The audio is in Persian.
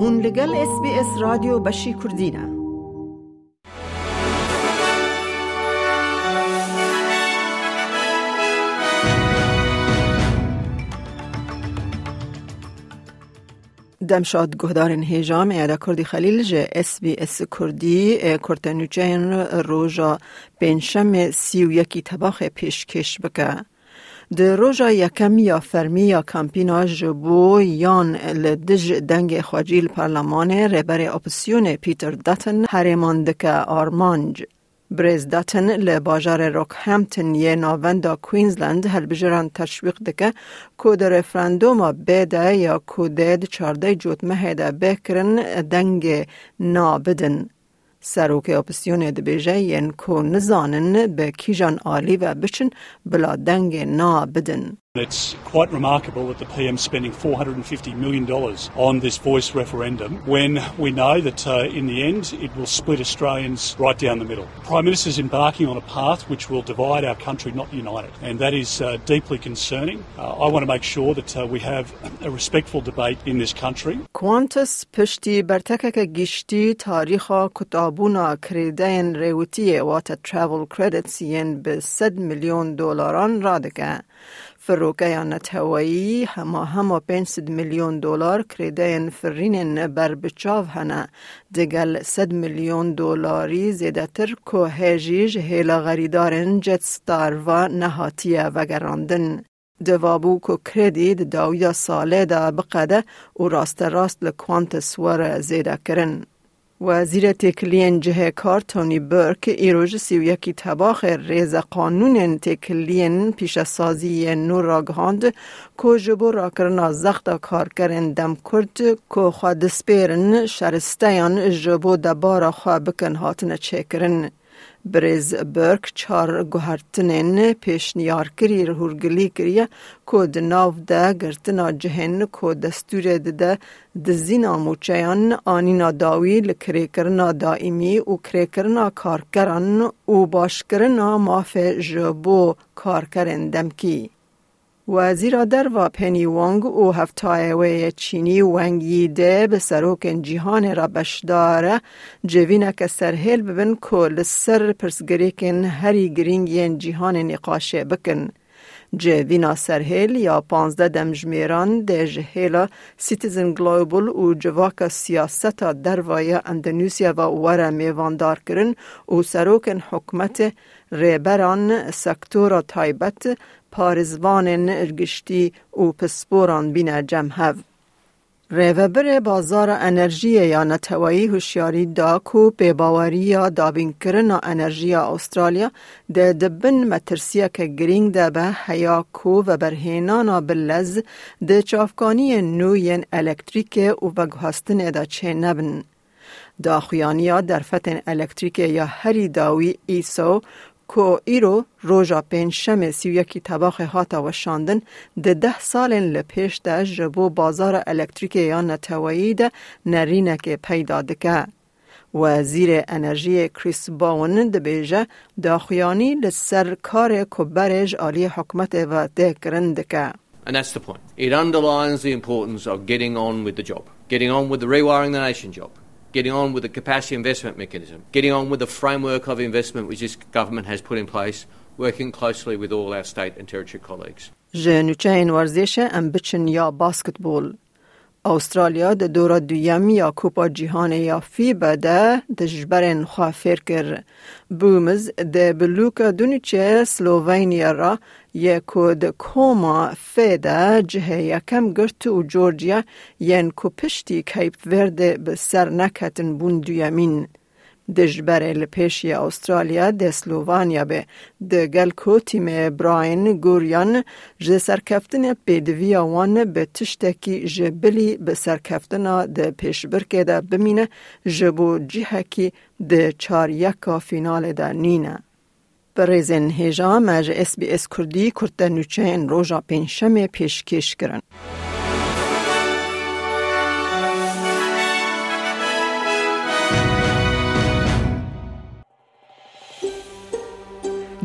هون لگل اس بی اس رادیو بشی کردینه دمشاد گهدارن هیجام ایده کردی خلیل جه اس بی اس کردی کرتنوچین روژا پنجشم سی و یکی طباخ پیشکش بکه. ده روژا یکم یا فرمی یا کمپینا جبو یان لدج دنگ خواجیل پارلمان ربر اپسیون پیتر داتن هریمان دکه آرمانج. بریز داتن لباجار روک همتن یه ناوندا کوینزلند هل بجران تشویق دکه که در رفراندوم بیده یا کودید چارده جوت مهده بکرن دنگ نابدن. سروک اپسیون دبیجه ین کو نزانن به کیجان آلی و بچن بلا دنگ نابدن. It's quite remarkable that the PM's spending $450 million on this voice referendum when we know that uh, in the end it will split Australians right down the middle. Prime Minister's embarking on a path which will divide our country, not unite it. And that is uh, deeply concerning. Uh, I want to make sure that uh, we have a respectful debate in this country. کوانتس پشتی برتکک گیشتی تاریخا کتابونا کریدین ریوتی وات travel credits ین به 100 میلیون دلاران رادکه. فروکه نتوایی هما هما 500 میلیون دلار کریدین فرینن بر بچاو هنه دگل 100 میلیون دلاری زیده تر که هیجیج هیلا غریدارن جت و نهاتیه وگراندن. دوابو که کردید داویا ساله دا بقده و راست راست لکوانتس ور زیده کرن. وزیر تکلین جه کار تونی برک ایروژ سی و یکی تباخ ریز قانون تکلین پیش سازی نور را گهاند که جبو را کرنا زخت کار کرن دم کرد که خواه دسپیرن شرستیان جبو دبارا خواه بکن هاتن چکرن. بریز برک چار گوهرتنین پیش نیار کری رهورگلی کریه که دناو ده گرتنا جهن که دستور ده دزینا موچیان آنینا داوی لکری کرنا دائمی و کری کرنا کارکران و باش کرنا ماف جبو کارکرن دمکی. وزیر در پنی وانگ او هفتای چینی وانگی ده به سروک جیهان را بشداره جوینه که سرهیل ببن که سر پرسگریکن هری گرینگ ین جیهان نقاشه بکن. جوینا سرهیل یا پانزده دمجمیران ده جهیلا سیتیزن گلوبل و جواک سیاست دروای اندونوسیا و وره میواندار کرن و سروکن حکمت ریبران سکتور تایبت پارزوان ارگشتی و پسپوران بین جمهو. ریوبر بازار انرژی یا نتوایی هوشیاری دا کو به باوری یا دابین کرن انرژی استرالیا ده دبن مترسیه که گرینگ ده به حیا کو و برهینانا بلز ده چافکانی نوین الکتریک و بگهستن ده چه نبن. داخویانی در فتن الکتریک یا هری داوی ایسو کو ایرو روژا پین سی یکی طباخ هاتا و شاندن ده ده سالن لپیش ده جبو بازار الکتریک یا نتوایی ده نرینه که پیدا دکه. وزیر انرژی کریس باون ده بیجه داخویانی لسر کار کبرج آلی حکمت و ده کرندکه. And that's the point. It underlines the importance of getting on with the job, getting on with the rewiring the nation job, getting on with the capacity investment mechanism, getting on with the framework of investment which this government has put in place, working closely with all our state and territory colleagues. جنوچین ورزش ام بچن یا باسکتبول. استرالیا د دورا دویم یا کوپا جهان یا فیبا ده د جبرن خواه فیر کر. بومز د بلوکا دونیچه سلوونیا را یکو د کوما فیدا جهه یکم گرت و جورجیا ین کو پشتی کیپ ورده به سر نکتن بون دویمین. دجبر لپیشی استرالیا د سلووانیا به د گل کو تیم براین گوریان ج سرکفتن پیدویا وان به تشتکی جبلی به سرکفتنا د پیشبرکه ده بمینه جبو جهکی د چار یکا فینال ده نینه. برزن هجا مج اس بی اس کردی کرتنوچین روژا پنشم پیشکش کرن.